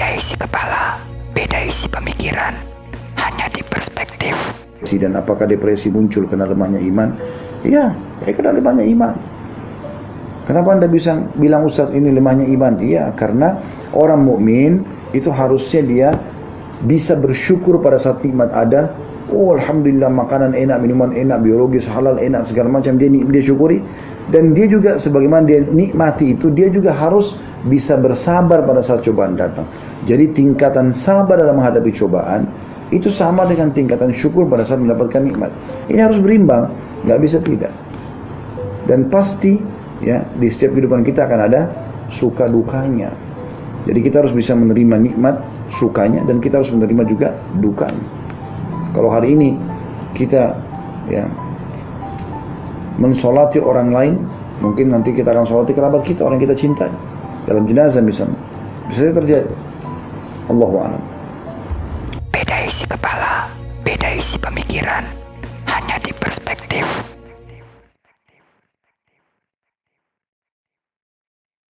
Beda isi kepala, beda isi pemikiran, hanya di perspektif. Dan apakah depresi muncul karena lemahnya iman? Iya, ya karena lemahnya iman. Kenapa anda bisa bilang Ustaz ini lemahnya iman? Iya, karena orang mukmin itu harusnya dia bisa bersyukur pada saat nikmat ada. Oh Alhamdulillah makanan enak, minuman enak, biologis halal enak segala macam dia dia syukuri dan dia juga sebagaimana dia nikmati itu dia juga harus bisa bersabar pada saat cobaan datang. Jadi tingkatan sabar dalam menghadapi cobaan itu sama dengan tingkatan syukur pada saat mendapatkan nikmat. Ini harus berimbang, nggak bisa tidak. Dan pasti ya di setiap kehidupan kita akan ada suka dukanya. Jadi kita harus bisa menerima nikmat sukanya dan kita harus menerima juga dukanya. Kalau hari ini kita ya mensolati orang lain, mungkin nanti kita akan solati kerabat kita, orang kita cintai. Dalam jenazah misalnya. Bisa terjadi. Allahu a'lam. Beda isi kepala, beda isi pemikiran, hanya di perspektif.